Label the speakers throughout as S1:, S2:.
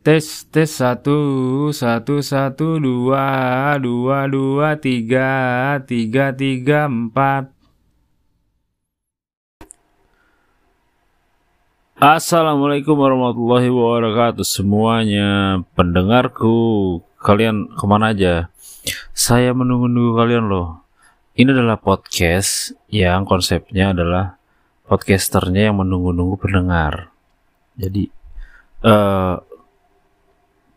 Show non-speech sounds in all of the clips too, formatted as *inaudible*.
S1: Tes tes satu satu satu dua dua dua tiga tiga tiga empat. Assalamualaikum warahmatullahi wabarakatuh semuanya. Pendengarku kalian ke mana aja? Saya menunggu-nunggu kalian loh. Ini adalah podcast yang konsepnya adalah podcasternya yang menunggu-nunggu pendengar. Jadi uh,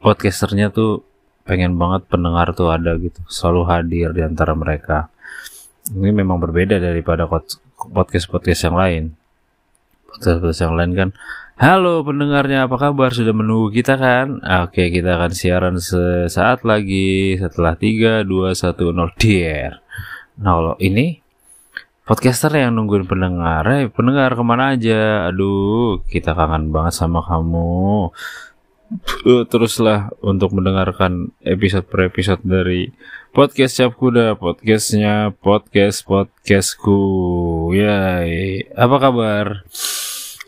S1: podcasternya tuh pengen banget pendengar tuh ada gitu selalu hadir di antara mereka. Ini memang berbeda daripada podcast podcast yang lain. Podcast podcast yang lain kan halo pendengarnya apa kabar? Sudah menunggu kita kan? Oke kita akan siaran sesaat lagi setelah 3 2 1 0 dear. Nah kalau ini podcaster yang nungguin pendengar. Eh pendengar ke mana aja? Aduh kita kangen banget sama kamu teruslah untuk mendengarkan episode per episode dari podcast Cap Kuda, podcastnya podcast podcastku. Ya, apa kabar?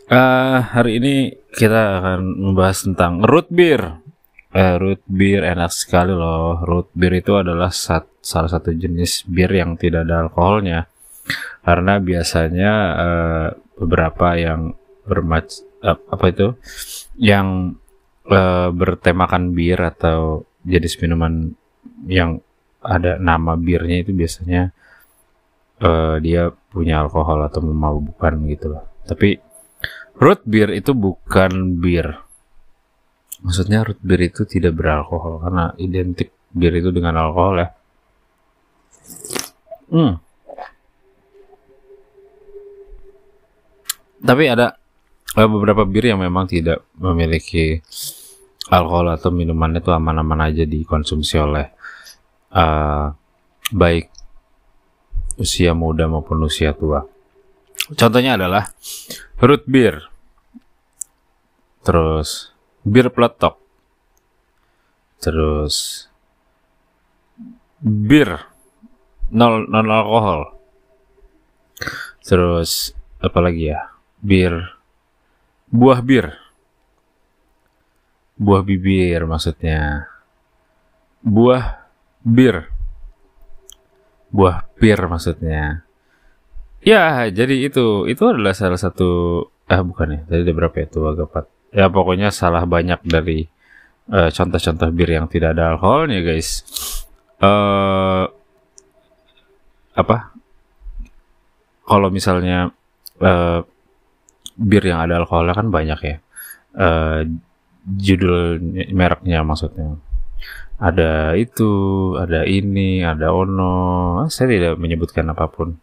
S1: Uh, hari ini kita akan membahas tentang root beer. Uh, root beer enak sekali loh. Root beer itu adalah sat, salah satu jenis bir yang tidak ada alkoholnya. Karena biasanya uh, beberapa yang bermac uh, apa itu yang uh, bertemakan bir atau jenis minuman yang ada nama birnya itu biasanya uh, dia punya alkohol atau memabukkan gitu loh. Tapi root beer itu bukan bir. Maksudnya root beer itu tidak beralkohol karena identik bir itu dengan alkohol ya. Hmm. Tapi ada beberapa bir yang memang tidak memiliki alkohol atau minuman itu aman-aman aja dikonsumsi oleh uh, baik usia muda maupun usia tua. Contohnya adalah root beer, terus bir peletok, terus bir nol non alkohol, terus apa lagi ya? Bir buah bir. Buah bibir maksudnya. Buah bir. Buah bir maksudnya. Ya jadi itu itu adalah salah satu ah bukan ya. Tadi ada berapa ya? Tuh agak empat ya pokoknya salah banyak dari contoh contoh-contoh bir yang tidak ada alkoholnya guys. Uh, apa? Kalau misalnya uh, bir yang ada alkoholnya kan banyak ya. Uh, judul mereknya maksudnya. Ada itu, ada ini, ada ono. Saya tidak menyebutkan apa pun.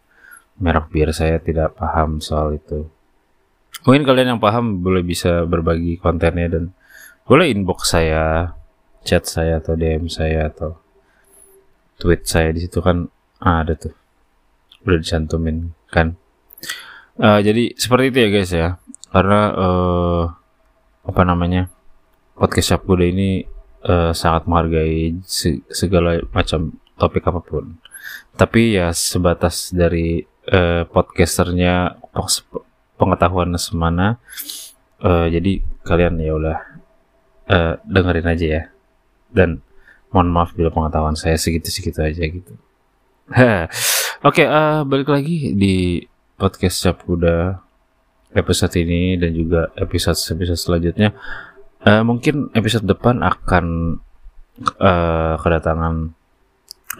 S1: Merek bir saya tidak paham soal itu. Mungkin kalian yang paham boleh bisa berbagi kontennya dan boleh inbox saya, chat saya atau DM saya atau tweet saya di situ kan ah, ada tuh. Udah dicantumin kan. Uh, jadi seperti itu ya guys ya. Karena uh, apa namanya podcast Sabkuda ini uh, sangat menghargai segala macam topik apa pun. Tapi ya sebatas dari uh, podcasternya pengetahuan semana. Uh, jadi kalian ya udah uh, dengerin aja ya. Dan mohon maaf bila pengetahuan saya segitu-segitu aja gitu. *laughs* Oke, okay, uh, balik lagi di podcast Cap Kuda episode ini dan juga episode-episode selanjutnya. Uh, mungkin episode depan akan uh, kedatangan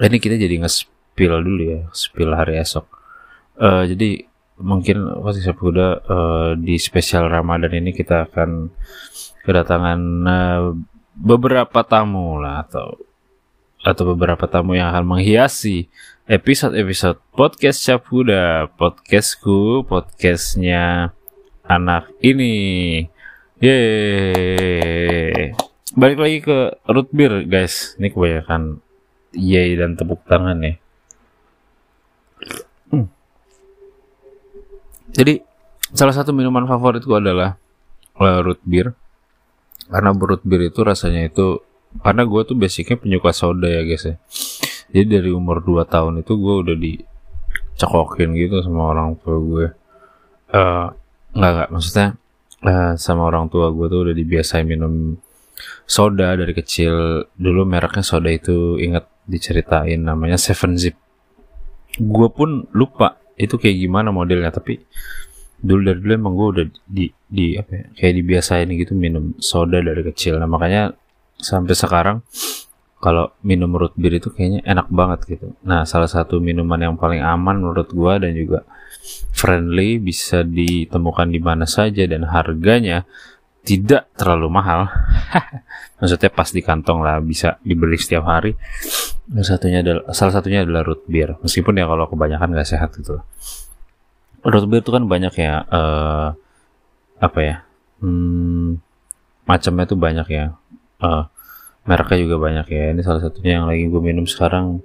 S1: ini kita jadi nge-spill dulu ya, spill hari esok. Uh, jadi mungkin podcast Cap Kuda uh, di spesial Ramadan ini kita akan kedatangan uh, beberapa tamu lah atau atau beberapa tamu yang akan menghiasi episode-episode podcast Capuda, podcastku, podcastnya anak ini. Yeay. Balik lagi ke root beer, guys. Ini kebanyakan yay dan tepuk tangan ya. Hmm. Jadi, salah satu minuman favoritku adalah uh, root beer. Karena root beer itu rasanya itu karena gue tuh basicnya penyuka soda ya guys ya. Jadi dari umur 2 tahun itu gue udah dicekokin gitu sama orang tua gue uh, nggak nggak. Maksudnya uh, sama orang tua gue tuh udah dibiasain minum soda dari kecil. Dulu mereknya soda itu inget diceritain namanya Seven Zip. Gue pun lupa itu kayak gimana modelnya tapi dulu dari dulu emang gue udah di di apa ya, kayak dibiasain gitu minum soda dari kecil. Nah makanya sampai sekarang kalau minum root beer itu kayaknya enak banget gitu. Nah salah satu minuman yang paling aman menurut gue dan juga friendly bisa ditemukan di mana saja dan harganya tidak terlalu mahal. *laughs* Maksudnya pas di kantong lah bisa dibeli setiap hari. Salah satunya adalah salah satunya adalah root beer. Meskipun ya kalau kebanyakan nggak sehat gitu root beer itu kan banyak ya uh, apa ya hmm, macamnya tuh banyak ya uh, mereknya juga banyak ya. Ini salah satunya yang lagi gue minum sekarang.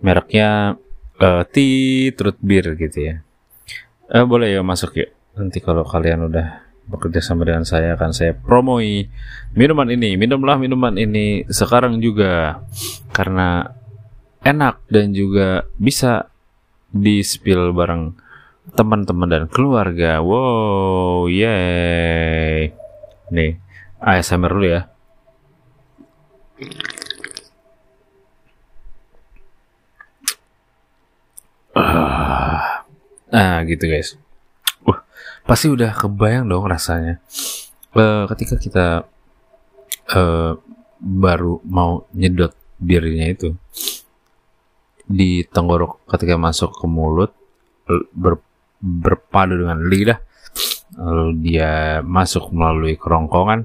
S1: Mereknya uh, tea root beer gitu ya. Uh, boleh ya masuk ya nanti kalau kalian udah bekerja sama dengan saya akan saya promoi minuman ini. Minumlah minuman ini sekarang juga. Karena enak dan juga bisa di spill bareng teman-teman dan keluarga. Wow yay. Nih ASMR dulu ya ah. Nah gitu guys. Pasti udah kebayang dong rasanya. Uh, ketika kita uh, baru mau nyedot birnya itu di tenggorok ketika masuk ke mulut ber, berpadu dengan lidah lalu dia masuk melalui kerongkongan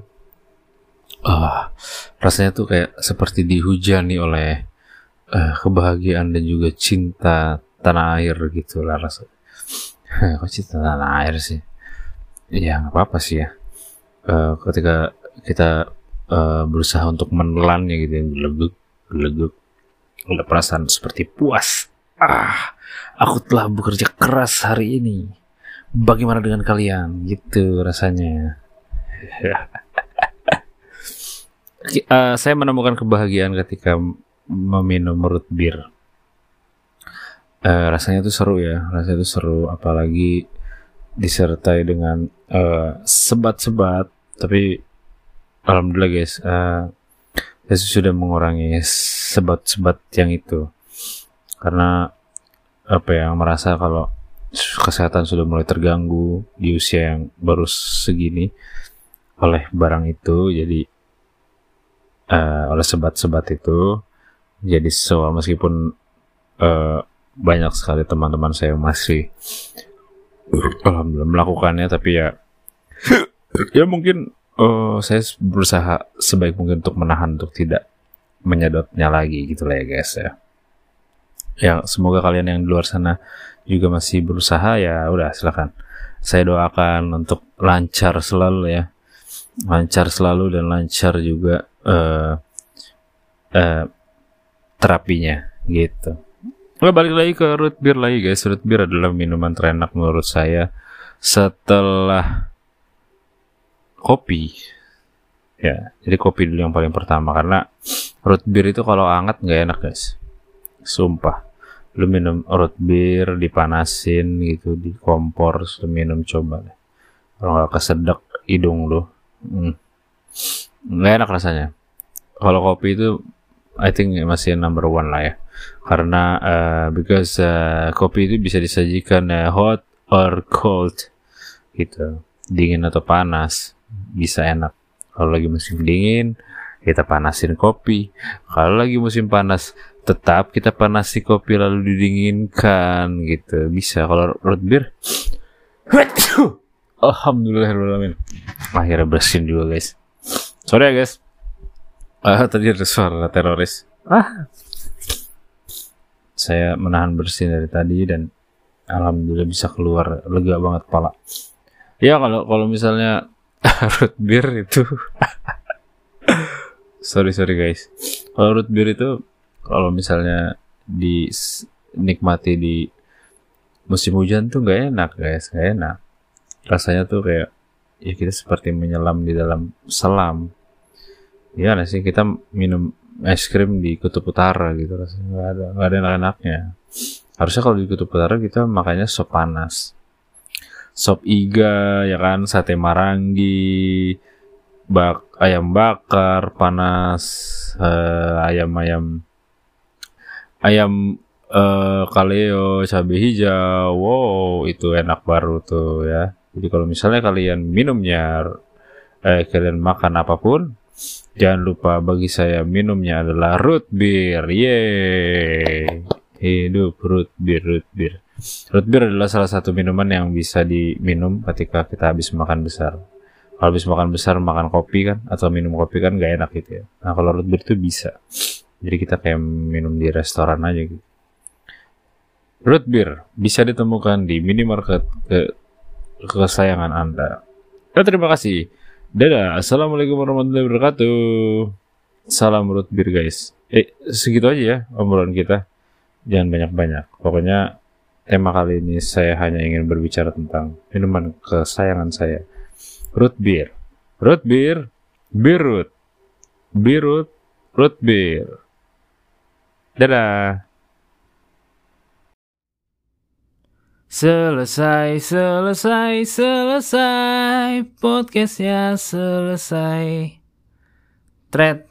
S1: uh, rasanya tuh kayak seperti dihujani oleh uh, kebahagiaan dan juga cinta tanah air gitu lah rasanya *laughs* kok cinta tanah air sih? Ya nggak apa-apa sih ya. Uh, ketika kita uh, berusaha untuk menelannya gitu yang geleguk geleguk ada perasaan seperti puas. Ah aku telah bekerja keras hari ini. Bagaimana dengan kalian? Gitu rasanya *laughs* uh, saya menemukan kebahagiaan ketika meminum root beer. Uh, rasanya tuh seru ya rasanya tuh seru apalagi disertai dengan uh, sebat-sebat tapi alhamdulillah guys uh, saya sudah mengurangi sebat-sebat yang itu. Karena apa ya merasa kalau kesehatan sudah mulai terganggu di usia yang baru segini oleh barang itu jadi uh, oleh sebat-sebat itu jadi soal meskipun uh, banyak sekali teman-teman saya yang masih alhamdulillah melakukannya tapi ya ya mungkin uh, saya berusaha sebaik mungkin untuk menahan untuk tidak menyedotnya lagi gitu lah ya guys ya. Ya semoga kalian yang di luar sana juga masih berusaha ya udah silakan. Saya doakan untuk lancar selalu ya. Lancar selalu dan lancar juga uh, uh, terapinya gitu Oke balik lagi ke root beer lagi guys. Root beer adalah minuman terenak menurut saya setelah kopi. Ya, jadi kopi dulu yang paling pertama karena root beer itu kalau hangat nggak enak guys. Sumpah. Lu minum root beer dipanasin gitu di kompor, lu minum coba. Kalau nggak kesedek hidung lu, hmm. Nggak enak rasanya. Kalau kopi itu I think masih number one lah ya. Karena uh, because uh, kopi itu bisa disajikan uh, hot or cold gitu. Dingin atau panas bisa enak. Kalau lagi musim dingin kita panasin kopi. Kalau lagi musim panas tetap kita panasi kopi lalu didinginkan gitu. Bisa. Kalau root beer *coughs* *coughs* Alhamdulillah akhirnya bersin juga guys sorry ya guys ah tadi ada suara teroris. Ah. Saya menahan bersih dari tadi dan alhamdulillah bisa keluar lega banget pala ya kalau kalau misalnya *laughs* root beer itu. *laughs* Sorry sorry guys. Kalau root beer itu kalau misalnya dinikmati di musim hujan tuh nggak enak guys. Nggak enak. Rasanya tuh kayak ya kita seperti menyelam di dalam selam. Ya sih? Kita minum es krim di kutub utara gitu rasanya nggak ada nggak ada enak-enaknya harusnya kalau di kutub utara kita makanya sop panas. Sop iga ya kan? Sate marangi bak ayam bakar panas eh, ayam-ayam ayam eh, kaleo cabai hijau. Wow itu enak baru tuh ya jadi kalau misalnya kalian minumnya eh, kalian makan apa pun jangan lupa bagi saya minumnya adalah root beer. Yeay. Hidup root beer root beer. Root beer adalah salah satu minuman yang bisa diminum ketika kita habis makan besar. Kalau habis makan besar makan kopi kan atau minum kopi kan gak enak gitu ya. Nah kalau root beer itu bisa. Jadi kita kayak minum di restoran aja gitu. Root beer bisa ditemukan di minimarket ke kesayangan anda. Nah, terima kasih. Dadah. Assalamualaikum warahmatullahi wabarakatuh. Salam root beer guys. Eh segitu aja ya obrolan kita. Jangan banyak-banyak. Pokoknya tema kali ini saya hanya ingin berbicara tentang minuman kesayangan saya. Root beer. Root beer, beer root. Beer root, root beer. Dadah.
S2: Selesai, selesai, selesai. Podcastnya selesai. Thread